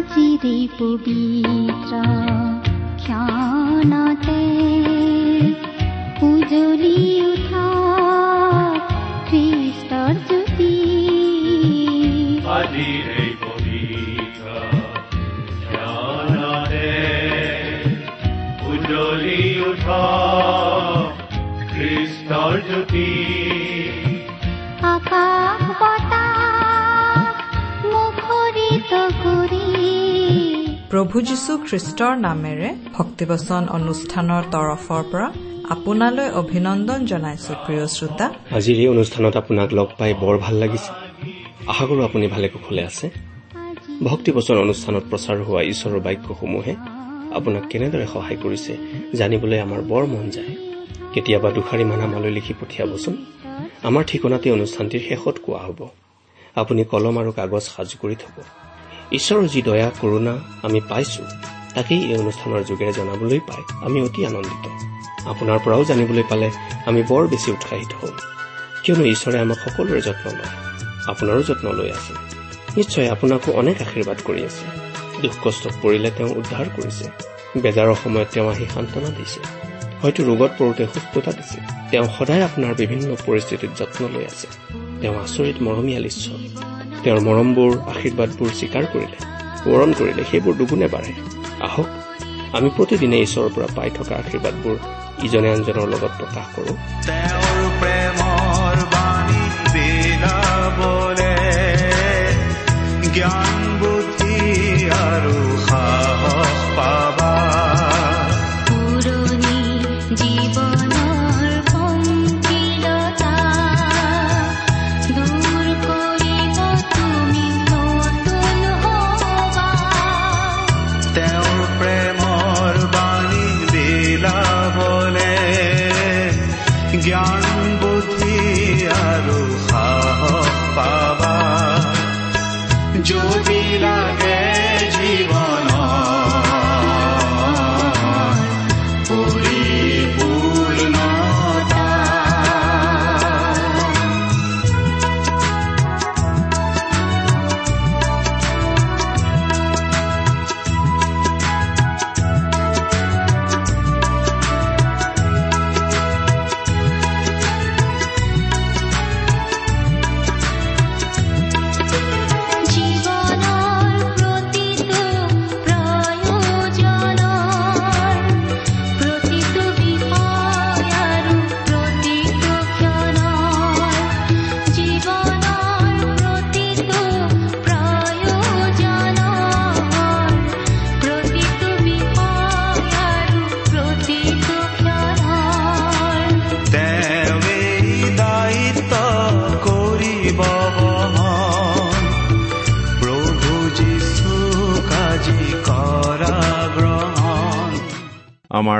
আজিৰে পবিত্ৰ ক্ষণতে উজলি উঠা খ্ৰীষ্টৰ জ্যোতি উজ্বলি উঠ খ্ৰীষ্টৰ জ্যোতি আকাশ প্ৰভু যীশু খ্ৰীষ্টৰ নামেৰে ভক্তিবচন অনুষ্ঠানৰ তৰফৰ পৰা আপোনালৈ অভিনন্দন জনাইছো প্ৰিয় শ্ৰোতা। আজিৰ এই অনুষ্ঠানত আপোনাক লগ পাই বৰ ভাল লাগিছে। আশা কৰোঁ আপুনি ভালে কুশলে আছে। ভক্তিবচন অনুষ্ঠানত প্ৰচাৰ হোৱা ঈশ্বৰৰ বাক্যসমূহে আপোনাক কেনেদৰে সহায় কৰিছে জানিবলৈ আমাৰ বৰ মন যায়। কেতিয়াবা দুষাৰিমান আমালৈ লিখি পঠিয়াবচোন। আমাৰ ঠিকনাতে অনুষ্ঠানটিৰ শেষত কোৱা হ'ব। আপুনি কলম আৰু কাগজ সাজু কৰি থব। ঈশ্বৰৰ যি দয়া কৰোণা আমি পাইছো তাকেই এই অনুষ্ঠানৰ যোগেৰে জনাবলৈ পাই আমি অতি আনন্দিত। আপোনাৰ পৰাও জানিবলৈ পালে আমি বৰ বেছি উৎসাহিত হ'ম কিয়নো ঈশ্বৰে আমাক সকলোৰে যত্ন লয় আপোনাৰো যত্ন লৈ আছে। নিশ্চয় আপোনাকো অনেক আশীৰ্বাদ কৰি আছে। দুখ কষ্টত পৰিলে তেওঁ উদ্ধাৰ কৰিছে। বেজাৰৰ সময়ত তেওঁ আহি সান্তনা দিছে। হয়তো ৰোগত পৰোতে সুস্থতা দিছে। তেওঁ সদায় আপোনাৰ বিভিন্ন পৰিস্থিতিত যত্ন লৈ আছে। তেওঁ আচৰিত মৰমীয়াল ঈশ্বৰ। তেওঁৰ মৰমবোৰ আশীৰ্বাদবোৰ স্বীকাৰ কৰিলে সোঁৱৰণ কৰিলে সেইবোৰ দুগুণে বাঢ়ে। আহক আমি প্ৰতিদিনে ঈশ্বৰৰ পৰা পাই থকা আশীৰ্বাদবোৰ ইজনে আনজনৰ লগত প্ৰকাশ কৰোঁ। জ্ঞান জ্ঞান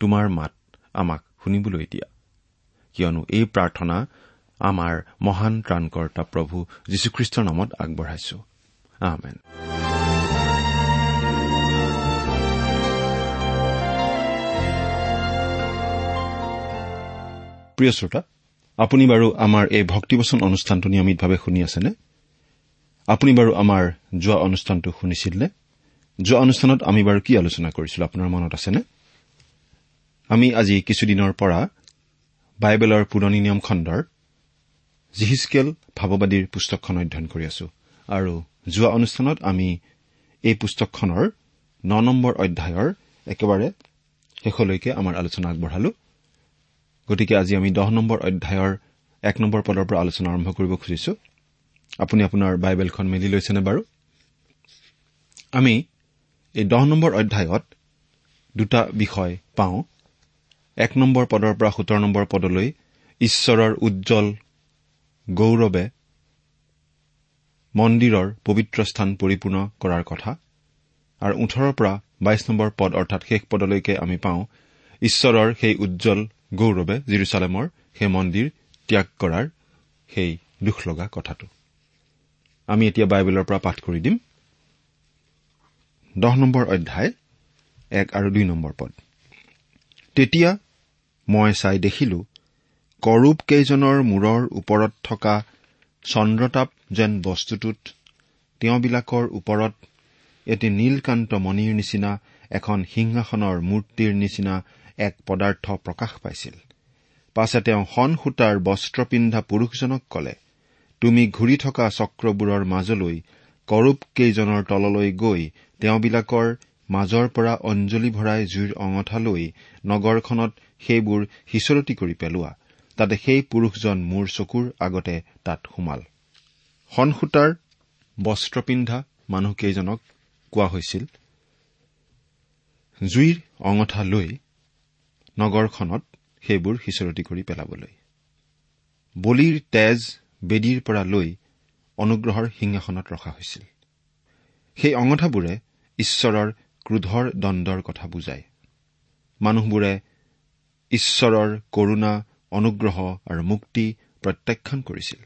তোমাৰ মাত আমাক শুনিবলৈ দিয়া। কিয়নো এই প্ৰাৰ্থনা আমাৰ মহান ত্ৰাণকৰ্তা প্ৰভু যীশুখ্ৰীষ্টৰ নামত আগবঢ়াইছো। আমেন। প্ৰিয় শ্ৰোতা আপুনি বাৰু আমাৰ এই ভক্তিবচন অনুষ্ঠানটো নিয়মিতভাৱে শুনি আছেনে? আপুনি বাৰু আমাৰ যোৱা অনুষ্ঠানটো শুনিছিল নে? যোৱা অনুষ্ঠানত আমি বাৰু কি আলোচনা কৰিছিলো আপোনাৰ মনত আছেনে? আমি আজি কিছুদিনৰ পৰা বাইবেলৰ পুৰণি নিয়ম খণ্ডৰ জিহিচকেল ভাৱবাদীৰ পুস্তকখন অধ্যয়ন কৰি আছো। আৰু যোৱা অনুষ্ঠানত আমি এই পুস্তকখনৰ ন নম্বৰ অধ্যায়ৰ একেবাৰে শেষলৈকে আমাৰ আলোচনা আগবঢ়ালো। গতিকে আজি আমি দহ নম্বৰ অধ্যায়ৰ এক নম্বৰ পদৰ পৰা আলোচনা আৰম্ভ কৰিব খুজিছো। আপুনি আপোনাৰ বাইবেলখন মেলি লৈছেনে বাৰু? আমি এই দহ নম্বৰ অধ্যায়ত দুটা বিষয় পাওঁ। এক নম্বৰ পদৰ পৰা সোতৰ নম্বৰ পদলৈ ঈশ্বৰৰ উজ্জ্বল গৌৰৱে মন্দিৰৰ পবিত্ৰ স্থান পৰিপূৰ্ণ কৰাৰ কথা। আৰু ওঠৰৰ পৰা বাইশ নম্বৰ পদ অৰ্থাৎ শেষ পদলৈকে আমি পাওঁ ঈশ্বৰৰ সেই উজ্জ্বল গৌৰৱে জিৰচালেমৰ সেই মন্দিৰ ত্যাগ কৰাৰ সেই দুখ লগা কথাটো। আমি এতিয়া বাইবেলৰ পৰা পাঠ কৰি দিম। দহ নম্বৰ অধ্যায় এক আৰু দুই নম্বৰ পদ। তেতিয়া মই চাই দেখিলো কৰূপ কেইজনৰ মূৰৰ ওপৰত থকা চন্দ্ৰতাপ যেন বস্তুটোত তেওঁবিলাকৰ ওপৰত এটি নীলকান্ত মণিৰ নিচিনা এখন সিংহাসনৰ মূৰ্তিৰ নিচিনা এক পদাৰ্থ প্ৰকাশ পাইছিল। পাছে তেওঁ সন সূতাৰ বস্ত্ৰ পিন্ধা পুৰুষজনক কলে তুমি ঘূৰি থকা চক্ৰবোৰৰ মাজলৈ কৰূপ কেইজনৰ তললৈ গৈ তেওঁবিলাকৰ মাজৰ পৰা অঞ্জলি ভৰাই জুইৰ অঙঠা লৈ নগৰখনত সেইবোৰ সিঁচৰতি কৰি পেলোৱা তাতে সেই পুৰুষজন মোৰ চকুৰ আগতে তাত সোমাল। সনসূতাৰ বস্ত্ৰ পিন্ধা মানুহকেইজনক কোৱা হৈছিল জুইৰ অঙঠা লৈ নগৰখনত সেইবোৰ সিঁচৰতি কৰি পেলাবলৈ। বলিৰ তেজ বেদীৰ পৰা লৈ অনুগ্ৰহৰ সিংহাসনত ৰখা হৈছিল। সেই অঙঠাবোৰে ঈশ্বৰৰ ক্ৰোধৰ দণ্ডৰ কথা বুজায়। মানুহবোৰে ঈশ্বৰৰ কৰুণা অনুগ্ৰহ আৰু মুক্তি প্ৰত্যাখ্যান কৰিছিল।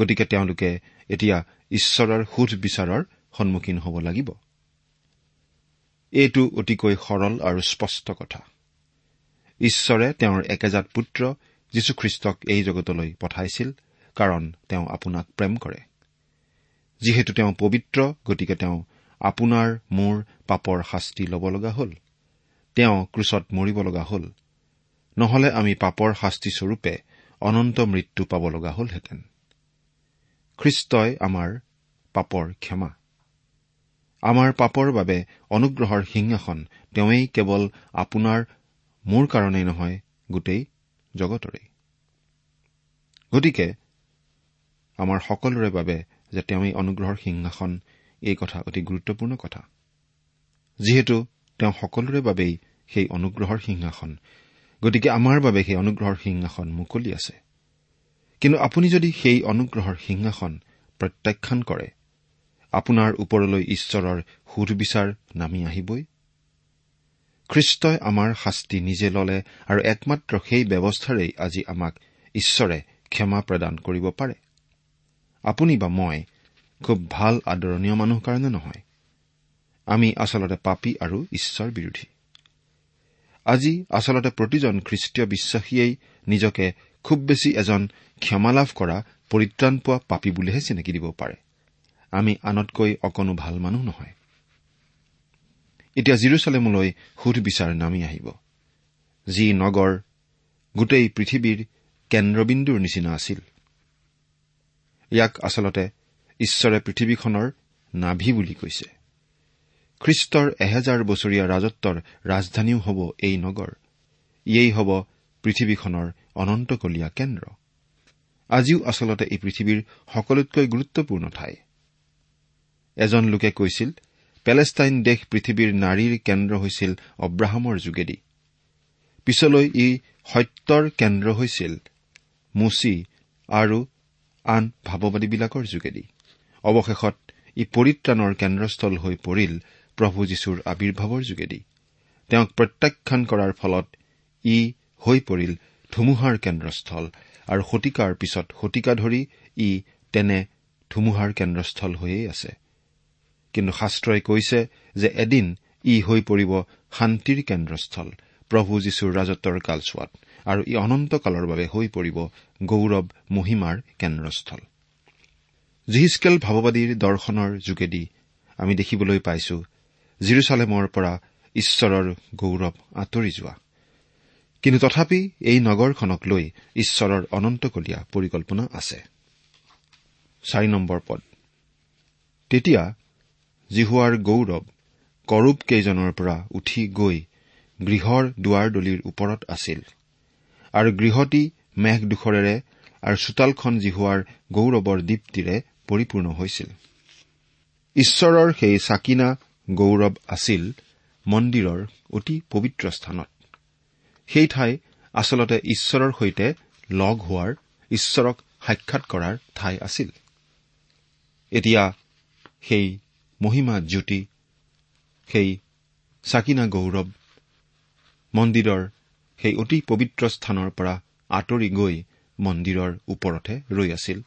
গতিকে তেওঁলোকে এতিয়া ঈশ্বৰৰ সোধ বিচাৰৰ সন্মুখীন হ'ব লাগিব। এইটো অতিকৈ সৰল আৰু স্পষ্ট কথা। ঈশ্বৰে তেওঁৰ একেজাত পুত্ৰ যীশুখ্ৰীষ্টক এই জগতলৈ পঠাইছিল কাৰণ তেওঁ আপোনাক প্ৰেম কৰে। যিহেতু তেওঁ পবিত্ৰ গতিকে তেওঁ আপোনাৰ মোৰ পাপৰ শাস্তি ল'ব লগা হ'ল। তেওঁ ক্ৰুচত মৰিব লগা হ'ল। নহলে আমি পাপৰ শাস্তিস্বৰূপে অনন্ত মৃত্যু পাব লগা হলহেঁতেন। খ্ৰীষ্টই আমাৰ পাপৰ ক্ষমা। আমাৰ পাপৰ বাবে অনুগ্ৰহৰ সিংহাসন তেওঁৱেই কেৱল আপোনাৰ মোৰ কাৰণেই নহয় গোটেই জগতৰে। গতিকে আমাৰ সকলোৰে বাবে যে তেওঁৱেই অনুগ্ৰহৰ সিংহাসন এই কথা অতি গুৰুত্বপূৰ্ণ কথা। যিহেতু তেওঁ সকলোৰে বাবেই সেই অনুগ্ৰহৰ সিংহাসন গতিকে আমাৰ বাবে সেই অনুগ্ৰহৰ সিংহাসন মুকলি আছে। কিন্তু আপুনি যদি সেই অনুগ্ৰহৰ সিংহাসন প্ৰত্যাখ্যান কৰে আপোনাৰ ওপৰলৈ ঈশ্বৰৰ সুধবিচাৰ নামি আহিবই। খ্ৰীষ্টই আমাৰ শাস্তি নিজে ললে আৰু একমাত্ৰ সেই ব্যৱস্থাৰেই আজি আমাক ঈশ্বৰে ক্ষমা প্ৰদান কৰিব পাৰে। আপুনি বা মই খুব ভাল আদৰণীয় মানুহ কাৰণে নহয়। আমি আচলতে পাপী আৰু ঈশ্বৰ বিৰোধী। আজি আচলতে প্ৰতিজন খ্ৰীষ্টীয় বিশ্বাসীয়েই নিজকে খুব বেছি এজন ক্ষমালাভ কৰা পৰিত্ৰাণ পোৱা পাপী বুলিহে চিনাকি দিব পাৰে। আমি আনতকৈ অকণো ভাল মানুহ নহয়। এতিয়া জিৰচালেমলৈ সুধবিচাৰ নামি আহিব। যি নগৰ গোটেই পৃথিৱীৰ কেন্দ্ৰবিন্দুৰ নিচিনা আছিল। ইয়াক আচলতে ঈশ্বৰে পৃথিৱীখনৰ নাভি বুলি কৈছে। খ্ৰীষ্টৰ এহেজাৰ বছৰীয়া ৰাজত্বৰ ৰাজধানীও হ'ব এই নগৰ। ইয়েই হ'ব পৃথিৱীখনৰ অনন্তকলীয়া কেন্দ্ৰ। আজিও আচলতে এই পৃথিৱীৰ সকলোতকৈ গুৰুত্বপূৰ্ণ ঠাই। এজন লোকে কৈছিল পেলেষ্টাইন দেশ পৃথিৱীৰ নাৰীৰ কেন্দ্ৰ হৈছিল অব্ৰাহামৰ যোগেদি। পিছলৈ ই সত্যৰ কেন্দ্ৰ হৈছিল মুচি আৰু আন ভাৱবাদীবিলাকৰ যোগেদি। অৱশেষত ই পৰিত্ৰাণৰ কেন্দ্ৰস্থল হৈ পৰিল প্ৰভু যীশুৰ আৱিৰ্ভাৱৰ যোগেদি। তেওঁক প্ৰত্যাখ্যান কৰাৰ ফলত ই হৈ পৰিল ধুমুহাৰ কেন্দ্ৰস্থল আৰু শতিকাৰ পিছত শতিকা ধৰি ই তেনে ধুমুহাৰ কেন্দ্ৰস্থল হৈয়েই আছে। কিন্তু শাস্ত্ৰই কৈছে যে এদিন ই হৈ পৰিব শান্তিৰ কেন্দ্ৰস্থল প্ৰভু যীশুৰ ৰাজত্বৰ কালচোৱাত আৰু ই অনন্তকালৰ বাবে হৈ পৰিব গৌৰৱ মহিমাৰ কেন্দ্ৰস্থল। জিহিচকেল ভাৱবাদীৰ দৰ্শনৰ যোগেদি আমি দেখিবলৈ পাইছো জিৰচালেমৰ পৰা ঈশ্বৰৰ গৌৰৱ আঁতৰি যোৱা। কিন্তু তথাপি এই নগৰখনক লৈ ঈশ্বৰৰ অনন্তকলীয়া পৰিকল্পনা আছে। তেতিয়া জিহুৱাৰ গৌৰৱ কৰূপ কেইজনৰ পৰা উঠি গৈ গৃহৰ দুৱাৰদলিৰ ওপৰত আছিল আৰু গৃহটি মেঘদোখৰেৰে আৰু চোতালখন জিহুৱাৰ গৌৰৱৰ দীপ্তিৰে পৰিপূৰ্ণ হৈছিল। ঈশ্বৰৰ সেই চাকিনা গৌৰৱ আছিল মন্দিৰৰ অতি পবিত্ৰ স্থানত। সেই ঠাই আচলতে ঈশ্বৰৰ সৈতে লগ হোৱাৰ ঈশ্বৰক সাক্ষাৎ কৰাৰ ঠাই আছিল। এতিয়া সেই মহিমা জ্যোতি সেই চাকিনা গৌৰৱ মন্দিৰৰ সেই অতি পবিত্ৰ স্থানৰ পৰা আঁতৰি গৈ মন্দিৰৰ ওপৰতে ৰৈ আছিল।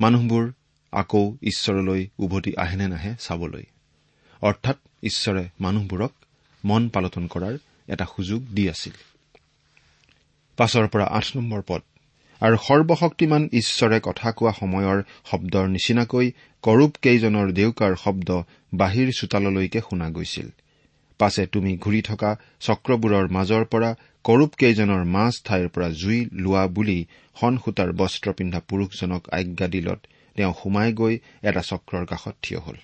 মানুহবোৰ আকৌ ঈশ্বৰলৈ উভতি আহেনে নাহে চাবলৈ। অৰ্থাৎ ঈশ্বৰে মানুহবোৰক মন পালটন কৰাৰ এটা সুযোগ দি আছিল। পাছৰ পৰা আঠ নম্বৰ পদ। আৰু সৰ্বশক্তিমান ঈশ্বৰে কথা কোৱা সময়ৰ শব্দৰ নিচিনাকৈ কৰূপ কেইজনৰ দেউকাৰ শব্দ বাহিৰ চোতাললৈকে শুনা গৈছিল। পাছে তুমি ঘূৰি থকা চক্ৰবোৰৰ মাজৰ পৰা কৰূপ কেইজনৰ মাজ ঠাইৰ পৰা জুই লোৱা বুলি সনসূতাৰ বস্ত্ৰ পিন্ধা পুৰুষজনক আজ্ঞা দিলত তেওঁ সোমাই গৈ এটা চক্ৰৰ কাষত থিয় হল।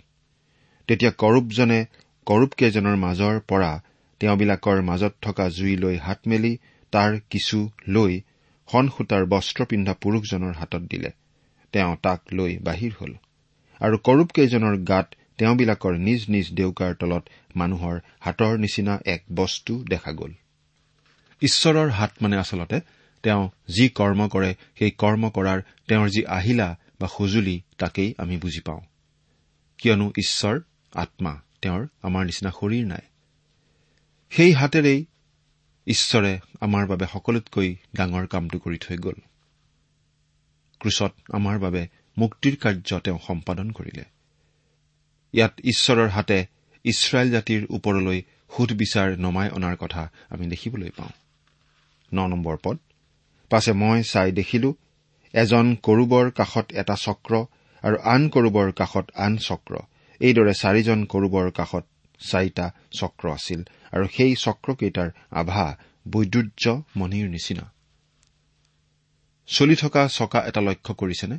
তেতিয়া কৰূপজনে কৰূপকেইজনৰ মাজৰ পৰা তেওঁবিলাকৰ মাজত থকা জুইলৈ হাত মেলি তাৰ কিছু লৈ সনসূতাৰ বস্ত্ৰ পিন্ধা পুৰুষজনৰ হাতত দিলে। তেওঁ তাক লৈ বাহিৰ হল। আৰু কৰূপকেইজনৰ গাত তেওঁবিলাকৰ নিজ নিজ দেউকাৰ তলত মানুহৰ হাতৰ নিচিনা এক বস্তু দেখা গল। ঈশ্বৰৰ হাত মানে আচলতে তেওঁ যি কৰ্ম কৰে সেই কৰ্ম কৰাৰ তেওঁৰ যি আহিলা বা সঁজুলি তাকেই আমি বুজি পাওঁ। কিয়নো ঈশ্বৰ আত্মা তেওঁৰ আমাৰ নিচিনা শৰীৰ নাই। সেই হাতেৰেই ঈশ্বৰে আমাৰ বাবে সকলোতকৈ ডাঙৰ কামটো কৰি থৈ গ'ল। ক্ৰুচত আমাৰ বাবে মুক্তিৰ কাৰ্য তেওঁ সম্পাদন কৰিলে। ইয়াত ঈশ্বৰৰ হাতে ইছৰাইল জাতিৰ ওপৰলৈ সুধবিচাৰ নমাই অনাৰ কথা আমি দেখিবলৈ পাওঁ। ন নম্বৰ পদ। পাছে মই চাই দেখিলো এজন কৰোবৰ কাষত এটা চক্ৰ আৰু আন কৰোবৰ কাষত আন চক্ৰ। এইদৰে চাৰিজন কৰোবৰ কাষত চাৰিটা চক্ৰ আছিল আৰু সেই চক্ৰকেইটাৰ আভা বৈদুৰ্য মণিৰ নিচিনা। চলি থকা চকা এটা লক্ষ্য কৰিছেনে?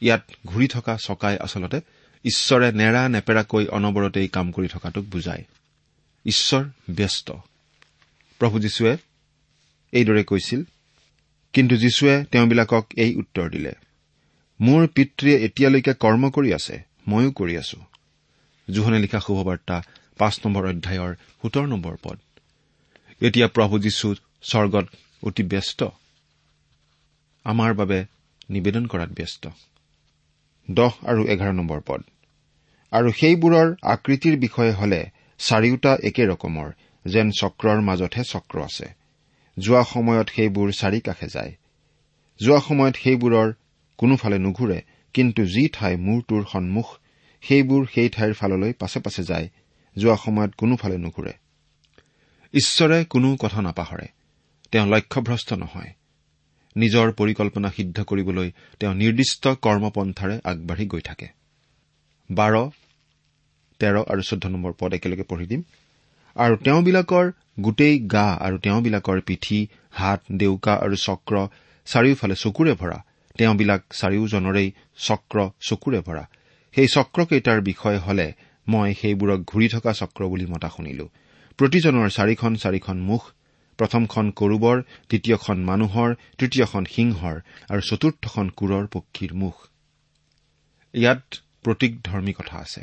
ইয়াত ঘূৰি থকা চকাই আচলতে ঈশ্বৰে নেৰা নেপেৰাকৈ অনবৰতেই কাম কৰি থকাটোক বুজায়। ঈশ্বৰ ব্যস্ত। প্ৰভু যীশুৱে এইদৰে কৈছিল কিন্তু যীশুৱে তেওঁবিলাকক এই উত্তৰ দিলে মোৰ পিতৃয়ে এতিয়ালৈকে কৰ্ম কৰি আছে ময়ো কৰি আছো। জোহনে লিখা শুভবাৰ্তা পাঁচ নম্বৰ অধ্যায়ৰ সোতৰ নম্বৰ পদ। এতিয়া প্ৰভু যীশু স্বৰ্গত অতি ব্যস্ত। আমাৰ বাবে নিবেদন কৰাত ব্যস্ত। দহ আৰু এঘাৰ নম্বৰ পদ। আৰু সেইবোৰৰ আকৃতিৰ বিষয়ে হলে চাৰিওটা একে ৰকমৰ যেন চক্ৰৰ মাজতহে চক্ৰ আছে। যোৱা সময়ত সেইবোৰ চাৰিকাষে যায়। যোৱা সময়ত সেইবোৰৰ কোনোফালে নুঘূৰে কিন্তু যি ঠাই মূৰটোৰ সন্মুখ সেইবোৰ সেই ঠাইৰ ফাললৈ পাছে পাছে যায় যোৱা সময়ত কোনোফালে নুঘূৰে। ঈশ্বৰে কোনো কথা নাপাহৰে তেওঁ লক্ষ্যভ্ৰষ্ট নহয়। নিজৰ পৰিকল্পনা সিদ্ধ কৰিবলৈ তেওঁ নিৰ্দিষ্ট কৰ্মপন্থাৰে আগবাঢ়ি গৈ থাকে। বাৰ তেৰ আৰু চৈধ্য নম্বৰ পদ একেলগে পঢ়ি দিম। আৰু তেওঁবিলাকৰ গোটেই গা আৰু তেওঁবিলাকৰ পিঠি হাত দেউকা আৰু চক্ৰ চাৰিওফালে চকুৰে ভৰা তেওঁবিলাক চাৰিওজনৰেই চক্ৰ চকুৰে ভৰা। সেই চক্ৰকেইটাৰ বিষয় হলে মই সেইবোৰক ঘূৰি থকা চক্ৰ বুলি মতা শুনিলো। প্ৰতিজনৰ চাৰিখন চাৰিখন মুখ প্ৰথমখন কৰোবৰ দ্বিতীয়খন মানুহৰ তৃতীয়খন সিংহৰ আৰু চতুৰ্থখন কোৰৰ পক্ষীৰ মুখ। ইয়াত প্ৰতীকধৰ্মী কথা আছে।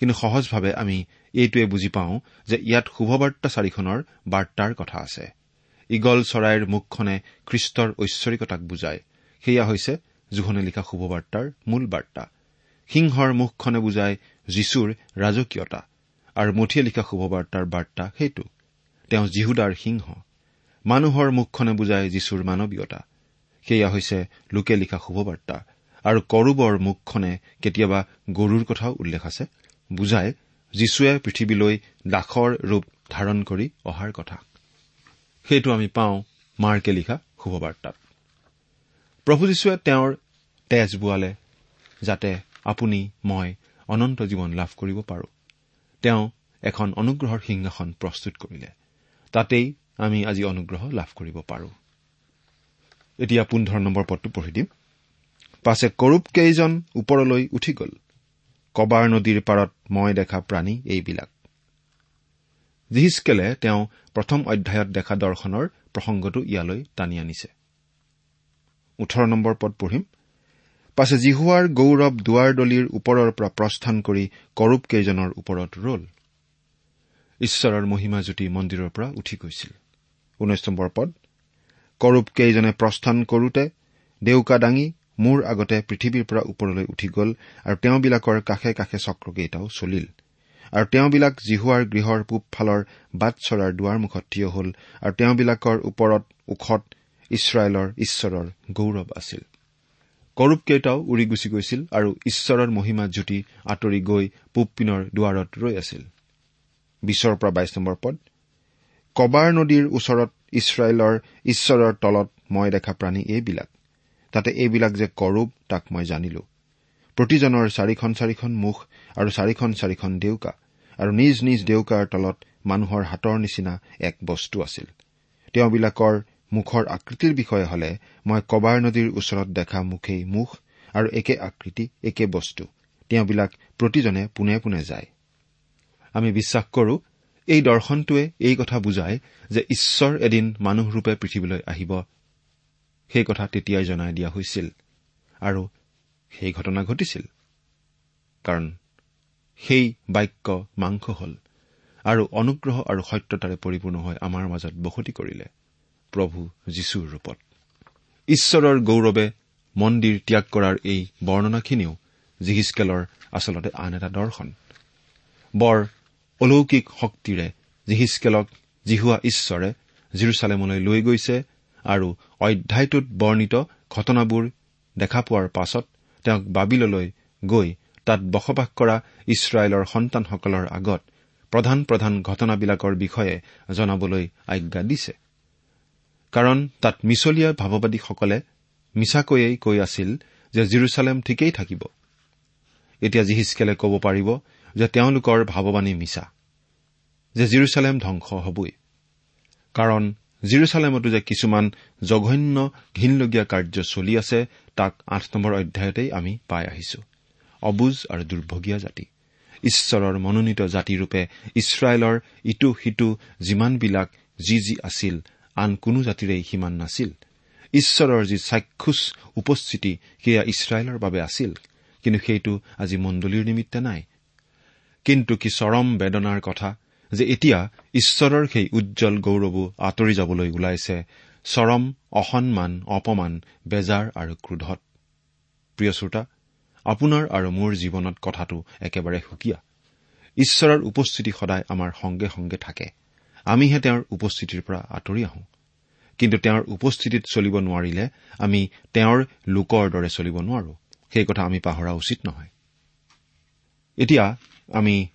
কিন্তু সহজভাৱে আমি এইটোৱে বুজি পাওঁ যে ইয়াত শুভবাৰ্তা চাৰিখনৰ বাৰ্তাৰ কথা আছে। ইগল চৰাইৰ মুখখনে খ্ৰীষ্টৰ ঐশ্বৰিকতাক বুজায়। সেয়া হৈছে জোহনে লিখা শুভবাৰ্তাৰ মূল বাৰ্তা। সিংহৰ মুখখনে বুজায় যীশুৰ ৰাজকীয়তা। আৰু মুঠিয়ে লিখা শুভবাৰ্তাৰ বাৰ্তা সেইটো। তেওঁ জিহুদাৰ সিংহ। মানুহৰ মুখখনে বুজায় যীশুৰ মানৱীয়তা। সেয়া হৈছে লোকে লিখা শুভবাৰ্তা। আৰু কৰোবৰ মুখখনে কেতিয়াবা গৰুৰ কথাও উল্লেখ আছে। বুজায় যীশুৱে পৃথিৱীলৈ দাসৰ ৰূপ ধাৰণ কৰি অহাৰ কথা। সেইটো আমি পাওঁ মাৰ্কে লিখা শুভবাৰ্তাত। প্ৰভু যীশুৱে তেওঁৰ তেজ বোৱালে যাতে আপুনি মই অনন্ত জীৱন লাভ কৰিব পাৰো। তেওঁ এখন অনুগ্ৰহৰ সিংহাসন প্ৰস্তুত কৰিলে। তাতেই আমি আজি অনুগ্ৰহ লাভ কৰিব পাৰো। এতিয়া পোন্ধৰ নম্বৰ পদটো পঢ়ি দিম। পাছে কৰূপ কেইজন ওপৰলৈ উঠি গ'ল। কবাৰ নদীৰ পাৰত মই দেখা প্ৰাণী এইবিলাক। জিহিচকেলে তেওঁ প্ৰথম অধ্যায়ত দেখা দৰ্শনৰ প্ৰসংগটো ইয়ালৈ টানি আনিছে। ওঠৰ নম্বৰ পদ পঢ়িম। পাছে জিহুৱাৰ গৌৰৱ দুৱাৰদলিৰ ওপৰৰ পৰা প্ৰস্থান কৰি কৰূপ কেইজনৰ ওপৰত ৰল। ঈশ্বৰৰ মহিমা জ্যোতি মন্দিৰৰ পৰা উঠি গৈছিল। ঊনৈশ নম্বৰ পদ। কৰূপ কেইজনে প্ৰস্থান কৰোতে ডেউকা দাঙি মূৰ আগতে পৃথিৱীৰ পৰা ওপৰলৈ উঠি গ'ল আৰু তেওঁবিলাকৰ কাষে কাষে চক্ৰকেইটাও চলিল। আৰু তেওঁবিলাক জিহুৱাৰ গৃহৰ পূবফালৰ বাট চৰাৰ দুৱাৰমুখত থিয় হল আৰু তেওঁবিলাকৰ ওপৰত ওখত ইছৰাইলৰ ঈশ্বৰৰ গৌৰৱ আছিল। কৰূপকেইটাও উৰি গুচি গৈছিল আৰু ঈশ্বৰৰ মহিমা জ্যোতি আঁতৰি গৈ পূব পিনৰ দুৱাৰত ৰৈ আছিল। বিছৰ পৰা বাইছ নম্বৰ পদ কবাৰ নদীৰ ওচৰত ইছৰাইলৰ ঈশ্বৰৰ তলত মই দেখা প্ৰাণী এইবিলাক তাতে এইবিলাক যে কৰূপ তাক মই জানিলো। প্ৰতিজনৰ চাৰিখন চাৰিখন মুখ আৰু চাৰিখন চাৰিখন ডেউকা আৰু নিজ নিজ ডেউকাৰ তলত মানুহৰ হাতৰ নিচিনা এক বস্তু আছিল। তেওঁবিলাকৰ মুখৰ আকৃতিৰ বিষয়ে হলে মই কবাৰ নদীৰ ওচৰত দেখা মুখেই মুখ আৰু একে আকৃতি একে বস্তু। তেওঁবিলাক প্ৰতিজনে পোনে পোনে যায়। আমি বিশ্বাস কৰো এই দৰ্শনটোৱে এই কথা বুজায় যে ঈশ্বৰ এদিন মানুহৰূপে পৃথিৱীলৈ আহিব। সেই কথা তেতিয়াই জনাই দিয়া হৈছিল আৰু সেই ঘটনা ঘটিছিল। কাৰণ সেই বাক্য মাংস হল আৰু অনুগ্ৰহ আৰু সত্যতাৰে পৰিপূৰ্ণ হৈ আমাৰ মাজত বসতি কৰিলে। প্ৰভু যীশুৰ ৰূপত। ঈশ্বৰৰ গৌৰৱে মন্দিৰ ত্যাগ কৰাৰ এই বৰ্ণনাখিনিও জিহিচকেলৰ আচলতে আন এটা দৰ্শন। বৰ অলৌকিক শক্তিৰে জিহিচকেলক জিহুৱা ঈশ্বৰে জিৰচালেমলৈ লৈ গৈছে আৰু অধ্যায়টোত বৰ্ণিত ঘটনাবোৰ দেখা পোৱাৰ পাছত তেওঁক বাবিললৈ গৈ তাত বসবাস কৰা ইছৰাইলৰ সন্তানসকলৰ আগত প্ৰধান প্ৰধান ঘটনাবিলাকৰ বিষয়ে জনাবলৈ আজ্ঞা দিছে। কাৰণ তাত মিছলীয়া ভাৱবাদীসকলে মিছাকৈয়েই কৈ আছিল যে জিৰচালেম ঠিকেই থাকিব। এতিয়া জিহিচকেলে ক'ব পাৰিব যে তেওঁলোকৰ ভাৱবাণী মিছা যে জিৰচালেম ধ্বংস হবই। কাৰণ জিৰচালেমতো যে কিছুমান জঘন্য ঘীনলগীয়া কাৰ্য চলি আছে তাক আঠ নম্বৰ অধ্যায়তেই আমি পাই আহিছো। অবুজ আৰু দুৰ্ভগীয়া জাতি ঈশ্বৰৰ মনোনীত জাতিৰূপে ইছৰাইলৰ ইটো সিটো যিমানবিলাক যি যি আছিল আন কোনো জাতিৰেই সিমান নাছিল। ঈশ্বৰৰ যি চাক্ষুষ উপস্থিতি সেয়া ইছৰাইলৰ বাবে আছিল কিন্তু সেইটো আজি মণ্ডলীৰ নিমিত্তে নাই। কিন্তু কি চৰম বেদনাৰ কথা যে এতিয়া ঈশ্বৰৰ সেই উজ্জ্বল গৌৰৱো আঁতৰি যাবলৈ ওলাইছে চৰম অসন্মান অপমান বেজাৰ আৰু ক্ৰোধত। প্ৰিয় শ্ৰোতা আপোনাৰ আৰু মোৰ জীৱনত কথাটো একেবাৰে সুকীয়া। ঈশ্বৰৰ উপস্থিতি সদায় আমাৰ সংগে সংগে থাকে। আমিহে তেওঁৰ উপস্থিতিৰ পৰা আঁতৰি আহোঁ। কিন্তু তেওঁৰ উপস্থিতিত চলিব নোৱাৰিলে আমি তেওঁৰ লোকৰ দৰে চলিব নোৱাৰো। সেই কথা আমি পাহৰা উচিত নহয়। এতিয়া আমি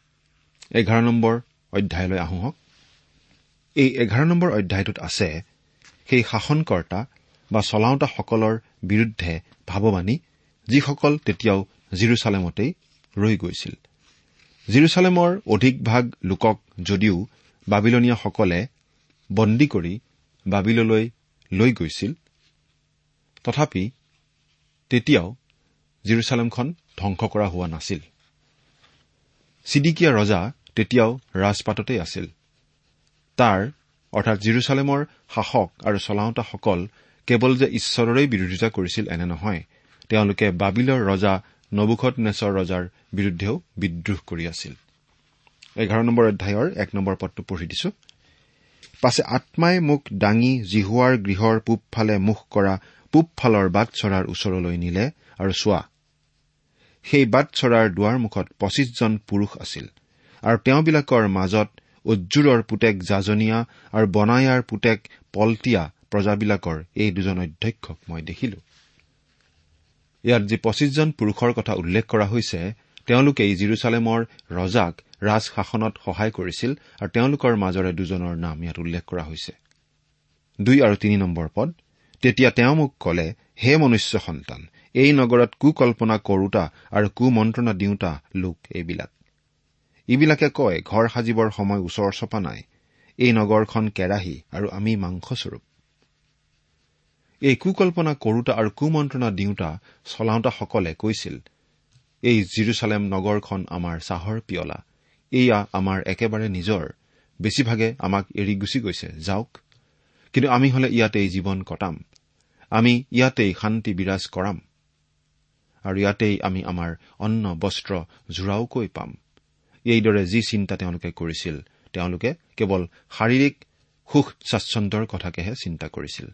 এঘাৰ নম্বৰ অধ্যায়লৈ আহোঁ হওক। এই এঘাৰ নম্বৰ অধ্যায়টোত আছে সেই শাসনকৰ্তা বা চলাওঁতাসকলৰ বিৰুদ্ধে ভাৱবাণী যিসকল তেতিয়াও জিৰচালেমতেই ৰৈ গৈছিল। জিৰচালেমৰ অধিকভাগ লোকক যদিও বাবিলনীয়াসকলে বন্দী কৰি বাবিললৈ লৈ গৈছিল। তথাপি তেতিয়াও জিৰচালেমখন ধ্বংস কৰা হোৱা নাছিল। চিডিকিয়া ৰজা তেতিয়াও ৰাজপাততেই আছিল। তাৰ অৰ্থাৎ জিৰচালেমৰ শাসক আৰু চলাওঁতাসকল কেৱল যে ঈশ্বৰৰেই বিৰোধিতা কৰিছিল এনে নহয় তেওঁলোকে বাবিলৰ ৰজা নবুখত নেচৰ ৰজাৰ বিৰুদ্ধেও বিদ্ৰোহ কৰি আছিল। এঘাৰ নম্বৰ অধ্যায়ৰ এক নম্বৰ পদটো পঢ়ি দিছো। পাছে আত্মাই মোক দাঙি জিহুৱাৰ গৃহৰ পূবফালে মুখ কৰা পূবফালৰ বাট চৰাৰ ওচৰলৈ নিলে। আৰু চোৱা সেই বাট চৰাৰ দুৱাৰমুখত পঁচিছজন পুৰুষ আছিল। আৰু তেওঁবিলাকৰ মাজত উজ্জুৰৰ পুতেক জাজনীয়া আৰু বনায়াৰ পুতেক পলটীয়া প্ৰজাবিলাকৰ এই দুজন অধ্যক্ষক মই দেখিলো। ইয়াত যি পঁচিছজন পুৰুষৰ কথা উল্লেখ কৰা হৈছে তেওঁলোকেই জিৰচালেমৰ ৰজাক ৰাজ শাসনত সহায় কৰিছিল আৰু তেওঁলোকৰ মাজৰে দুজনৰ নাম ইয়াত উল্লেখ কৰা হৈছে। দুই আৰু তিনি নম্বৰ পদ তেতিয়া তেওঁ মোক কলে হে মনুষ্য সন্তান এই নগৰত কুকল্পনা কৰোতা আৰু কুমন্ত্ৰণা দিওঁতা লোক এইবিলাক। ইবিলাকে কয় ঘৰ সাজিবৰ সময় ওচৰ চপা নাই এই নগৰখন কেৰাহী আৰু আমি মাংসস্বৰূপ। এই কুকল্পনা কৰোতা আৰু কুমন্ত্ৰণা দিওঁতা চলাওঁতাসকলে কৈছিল এই জিৰচালেম নগৰখন আমাৰ চাহৰ পিয়লা এয়া আমাৰ একেবাৰে নিজৰ। বেছিভাগে আমাক এৰি গুচি গৈছে। যাওক। কিন্তু আমি হলে ইয়াতেই জীৱন কটাম। আমি ইয়াতেই শান্তি বিৰাজ কৰাম। আৰু ইয়াতেই আমি আমাৰ অন্ন বস্ত্ৰ জোৰাওকৈ পাম। এইদৰে যি চিন্তা তেওঁলোকে কৰিছিল তেওঁলোকে কেৱল শাৰীৰিক সুখ স্বাচ্ছন্দ্যৰ কথাকেহে চিন্তা কৰিছিল।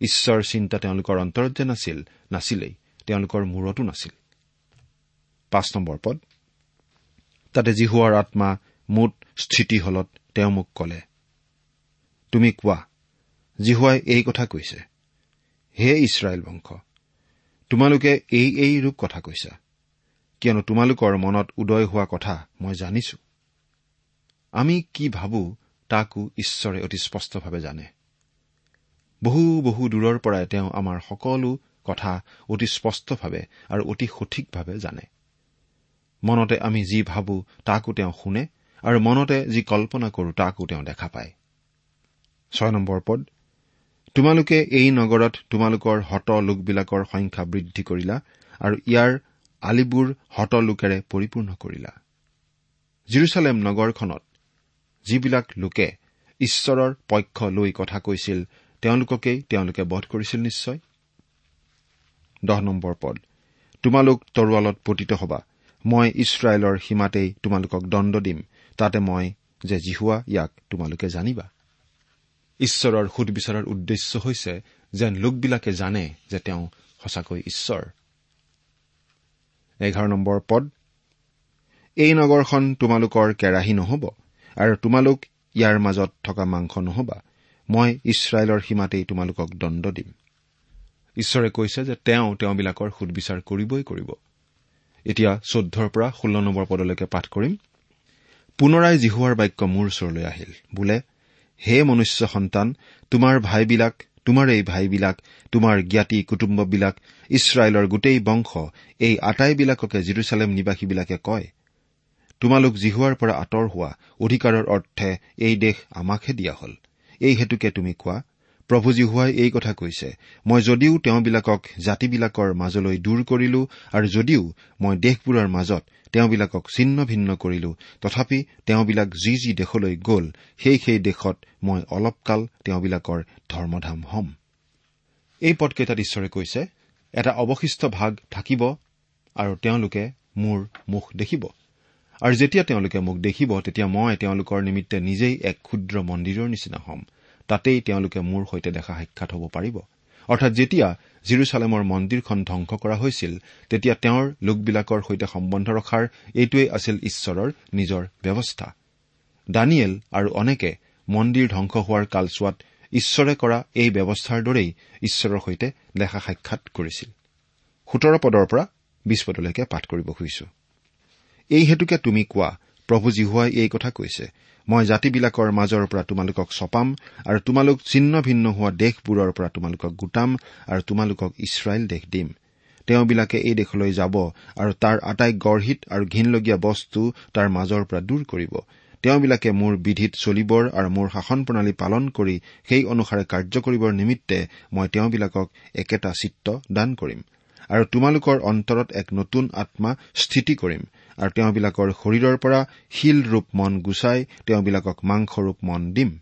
ঈশ্বৰ চিন্তা তেওঁলোকৰ অন্তৰত যে নাছিল নাছিলেই। তেওঁলোকৰ মূৰতো নাছিল। পাঁচ নম্বৰ পদ। তাতে জিহুৱাৰ আত্মা মুঠ স্থিতি হলত তেওঁ মোক কলে তুমি কোৱা জিহুৱাই এই কথা কৈছে। হে ইছৰাইল বংশ তোমালোকে এই এই ৰূপ কথা কৈছা। কিয়নো তোমালোকৰ মনত উদয় হোৱা কথা মই জানিছো। আমি কি ভাবো তাকো ঈশ্বৰে অতি স্পষ্টভাৱে জানে। বহু বহু দূৰৰ পৰাই তেওঁ আমাৰ সকলো কথা অতি স্পষ্টভাৱে আৰু অতি সঠিকভাৱে জানে। মনতে আমি যি ভাবো তাকো তেওঁ শুনে আৰু মনতে যি কল্পনা কৰো তাকো তেওঁ দেখা পায়। ছয় নম্বৰ পদ তোমালোকে এই নগৰত তোমালোকৰ হত লোকবিলাকৰ সংখ্যা বৃদ্ধি কৰিলা আৰু ইয়াৰ আলিবোৰ হত লোকেৰে পৰিপূৰ্ণ কৰিলা। জিৰচালেম নগৰখনত যিবিলাক লোকে ঈশ্বৰৰ পক্ষ লৈ কথা কৈছিল তেওঁলোককেই তেওঁলোকে বধ কৰিছিল নিশ্চয়? দহ নম্বৰ পদ তোমালোক তৰোৱালত পতিত হবা মই ইছৰাইলৰ সীমাতেই তোমালোকক দণ্ড দিম। তাতে মই যে জিহুৱা ইয়াক তোমালোকে জানিবা। ঈশ্বৰৰ সুদবিচাৰৰ উদ্দেশ্য হৈছে যেন লোকবিলাকে জানে যে তেওঁ সঁচাকৈ ঈশ্বৰ। এঘাৰ নম্বৰ পদ। এই নগৰখন তোমালোকৰ কেৰাহী নহব আৰু তোমালোক ইয়াৰ মাজত থকা মাংস নহবা। মই ইছৰাইলৰ সীমাতেই তোমালোকক দণ্ড দিম। ঈশ্বৰে কৈছে যে তেওঁ তেওঁবিলাকৰ সুদবিচাৰ কৰিবই কৰিব। এতিয়া চৈধ্যৰ পৰা ষোল্ল নম্বৰ পদলৈকে পাঠ কৰিম। পুনৰাই জিহুৱাৰ বাক্য মোৰ ওচৰলৈ আহিল। বোলে হে মনুষ্য সন্তান তোমাৰ ভাইবিলাক তোমাৰ এই ভাইবিলাক তোমাৰ জ্ঞাতি কুটুম্ববিলাক ইছৰাইলৰ গোটেই বংশ এই আটাইবিলাককে জিৰচালেম নিবাসীবিলাকে কয় তোমালোক জিহুৱাৰ পৰা আঁতৰ হোৱা অধিকাৰৰ অৰ্থে এই দেশ আমাকহে দিয়া হল। এই হেতুকে তুমি কোৱা প্ৰভু জিহুৱাই এই কথা কৈছে মই যদিও তেওঁবিলাকক জাতিবিলাকৰ মাজলৈ দূৰ কৰিলো আৰু যদিও মই দেশবোৰৰ মাজত তেওঁবিলাকক ছিন্ন ভিন্ন কৰিলো তথাপি তেওঁবিলাক যি যি দেশলৈ গ'ল সেই সেই দেশত মই অলপকাল তেওঁবিলাকৰ ধৰ্মধাম হ'ম। এই পদকেইটাত ঈশ্বৰে কৈছে এটা অৱশিষ্ট ভাগ থাকিব আৰু তেওঁলোকে মোৰ মুখ দেখিব। আৰু যেতিয়া তেওঁলোকে মোক দেখিব তেতিয়া মই তেওঁলোকৰ নিমিত্তে নিজেই এক ক্ষুদ্ৰ মন্দিৰৰ নিচিনা হ'ম। তাতেই তেওঁলোকে মোৰ সৈতে দেখা সাক্ষাৎ হ'ব পাৰিব। অৰ্থাৎ যেতিয়া জিৰচালেমৰ মন্দিৰখন ধ্বংস কৰা হৈছিল তেতিয়া তেওঁৰ লোকবিলাকৰ সৈতে সম্বন্ধ ৰখাৰ এইটোৱেই আছিল ঈশ্বৰৰ নিজৰ ব্যৱস্থা। দানিয়েল আৰু অনেকে মন্দিৰ ধ্বংস হোৱাৰ কালচোৱাত ঈশ্বৰে কৰা এই ব্যৱস্থাৰ দৰেই ঈশ্বৰৰ সৈতে দেখা সাক্ষাৎ কৰিছিল। সোতৰ পদৰ পৰা বিশ পদলৈকে পাঠ কৰিব খুজিছো। এই হেতুকে তুমি কোৱা প্ৰভু জিহুৱাই এই কথা কৈছে। মই জাতিবিলাকৰ মাজৰ পৰা তোমালোকক চপাম আৰু তোমালোক ছিন্ন ভিন্ন হোৱা দেশবোৰৰ পৰা তোমালোকক গোটাম আৰু তোমালোকক ইছৰাইল দেশ দিম। তেওঁবিলাকে এই দেশলৈ যাব আৰু তাৰ আটাই গঢ়হিত আৰু ঘীনলগীয়া বস্তু তাৰ মাজৰ পৰা দূৰ কৰিব। তেওঁবিলাকে মোৰ বিধিত চলিবৰ আৰু মোৰ শাসন প্ৰণালী পালন কৰি সেই অনুসাৰে কাৰ্য কৰিবৰ নিমিত্তে মই তেওঁবিলাকক একেটা চিত্ৰ দান কৰিম। আৰু তোমালোকৰ অন্তৰত এক নতুন আত্মা স্থিতি কৰিম। আৰু তেওঁবিলাকৰ শৰীৰৰ পৰা শিল ৰূপ মন গুচাই তেওঁবিলাকক মাংসৰূপ মন দিম।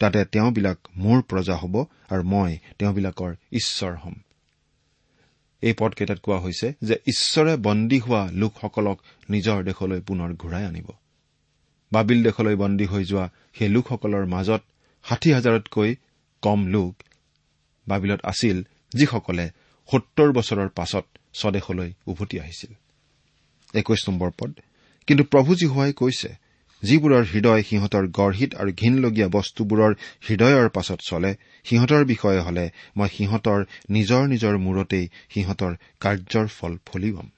তাতে তেওঁবিলাক মোৰ প্ৰজা হ'ব আৰু মই তেওঁবিলাকৰ ঈশ্বৰ হ'ম। এই পদকেইটাত কোৱা হৈছে যে ঈশ্বৰে বন্দী হোৱা লোকসকলক নিজৰ দেশলৈ পুনৰ ঘূৰাই আনিব। বাবিল দেশলৈ বন্দী হৈ যোৱা সেই লোকসকলৰ মাজত ষাঠি হাজাৰতকৈ কম লোক বাবিলত আছিল যিসকলে সত্তৰ বছৰৰ পাছত স্বদেশলৈ উভতি আহিছিল। একৈশ নম্বৰ পদ। কিন্তু প্ৰভু জীহুৱাই কৈছে যিবোৰৰ হৃদয় সিহঁতৰ গঢ়হিত আৰু ঘীনলগীয়া বস্তুবোৰৰ হৃদয়ৰ পাছত চলে সিহঁতৰ বিষয়ে হলে মই সিহঁতৰ নিজৰ নিজৰ মূৰতেই সিহঁতৰ কাৰ্যৰ ফল ফলিয়াম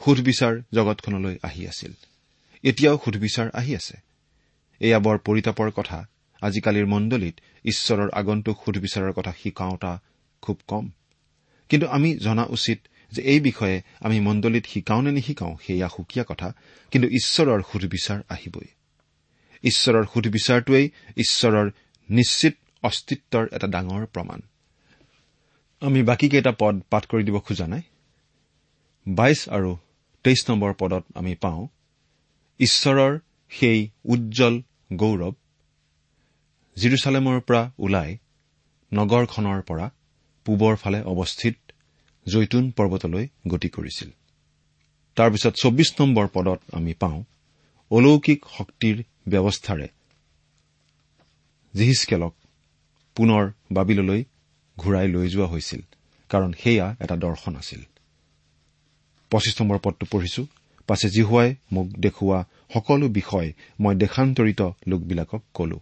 সুধবিচাৰ জগতখনলৈ আহি আছিল। এতিয়াও সুধবিচাৰ আহি আছে। এয়া বৰ পৰিতাপৰ কথা। আজিকালিৰ মণ্ডলীত ঈশ্বৰৰ আগন্তুক সুধবিচাৰৰ কথা শিকাওঁতা খুব কম। কিন্তু আমি জনা উচিত যে এই বিষয়ে আমি মণ্ডলীত শিকাও নে নিশিকাও সেয়া সুকীয়া কথা কিন্তু ঈশ্বৰৰ সুধবিচাৰ আহিবই। ঈশ্বৰৰ সুধবিচাৰটোৱেই ঈশ্বৰৰ নিশ্চিত অস্তিত্বৰ এটা ডাঙৰ প্ৰমাণ। আমি বাকীকেইটা পদ পাঠ কৰি দিব খোজা নাই। বাইশ আৰু তেইছ নম্বৰ পদত আমি পাওঁ ঈশ্বৰৰ সেই উজ্জ্বল গৌৰৱ জিৰচালেমৰ পৰা ওলাই নগৰখনৰ পৰা পূবৰ ফালে অৱস্থিত জৈতুন পৰ্বতলৈ গতি কৰিছিল। তাৰপিছত চৌবিশ নম্বৰ পদত আমি পাওঁ অলৌকিক শক্তিৰ ব্যৱস্থাৰে জিহিচকেলক পুনৰ বাবিললৈ ঘূৰাই লৈ যোৱা হৈছিল কাৰণ সেয়া এটা দৰ্শন আছিল। পঁচিছ নম্বৰ পদটো পঢ়িছো। পাছে জিহুৱাই মোক দেখুওৱা সকলো বিষয় মই দেশান্তৰিত লোকবিলাকক কলো।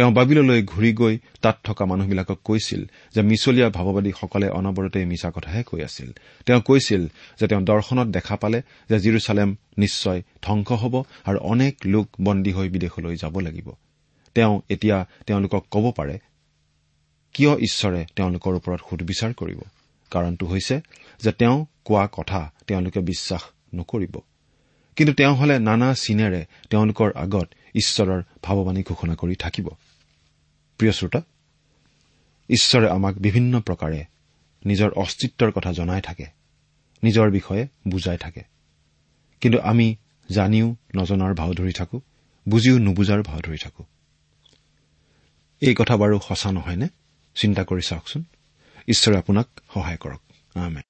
তেওঁ বাবিললৈ ঘূৰি গৈ তাত থকা মানুহবিলাকক কৈছিল যে মিছলীয়া ভাৱবাদীসকলে অনবৰতে মিছা কথাহে কৈ আছিল। তেওঁ কৈছিল যে তেওঁ দৰ্শনত দেখা পালে যে জিৰচালেম নিশ্চয় ধ্বংস হ'ব আৰু অনেক লোক বন্দী হৈ বিদেশলৈ যাব লাগিব। তেওঁ এতিয়া তেওঁলোকক ক'ব পাৰে কিয় ঈশ্বৰে তেওঁলোকৰ ওপৰত সুধবিচাৰ কৰিব? কাৰণটো হৈছে যে তেওঁ কোৱা কথা তেওঁলোকে বিশ্বাস নকৰিব। কিন্তু তেওঁ হলে নানা চিনেৰে তেওঁলোকৰ আগত ঈশ্বৰৰ ভাৱবাণী ঘোষণা কৰি থাকিব। প্ৰিয় শ্ৰোতা ঈশ্বৰে আমাক বিভিন্ন প্ৰকাৰে নিজৰ অস্তিত্বৰ কথা জনাই থাকে নিজৰ বিষয়ে বুজাই থাকে। কিন্তু আমি জানিও নজনাৰ ভাও ধৰি থাকো বুজিও নুবুজাৰ ভাও ধৰি থাকো। এই কথা বাৰু সঁচা নহয়নে? চিন্তা কৰি চাওকচোন। ঈশ্বৰে আপোনাক সহায় কৰক। আমেন।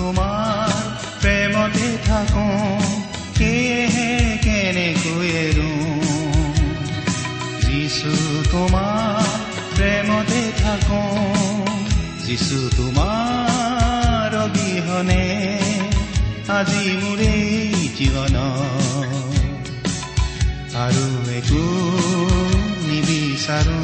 তোমাৰ প্ৰেমতে থাকো। সেয়েহে কেনেকৈ এৰো যিছু তোমাৰ প্ৰেমতে থাকো। যিছু তোমাৰ অবিহনে আজি মোৰে জীৱন। আৰু একো নিবিচাৰো।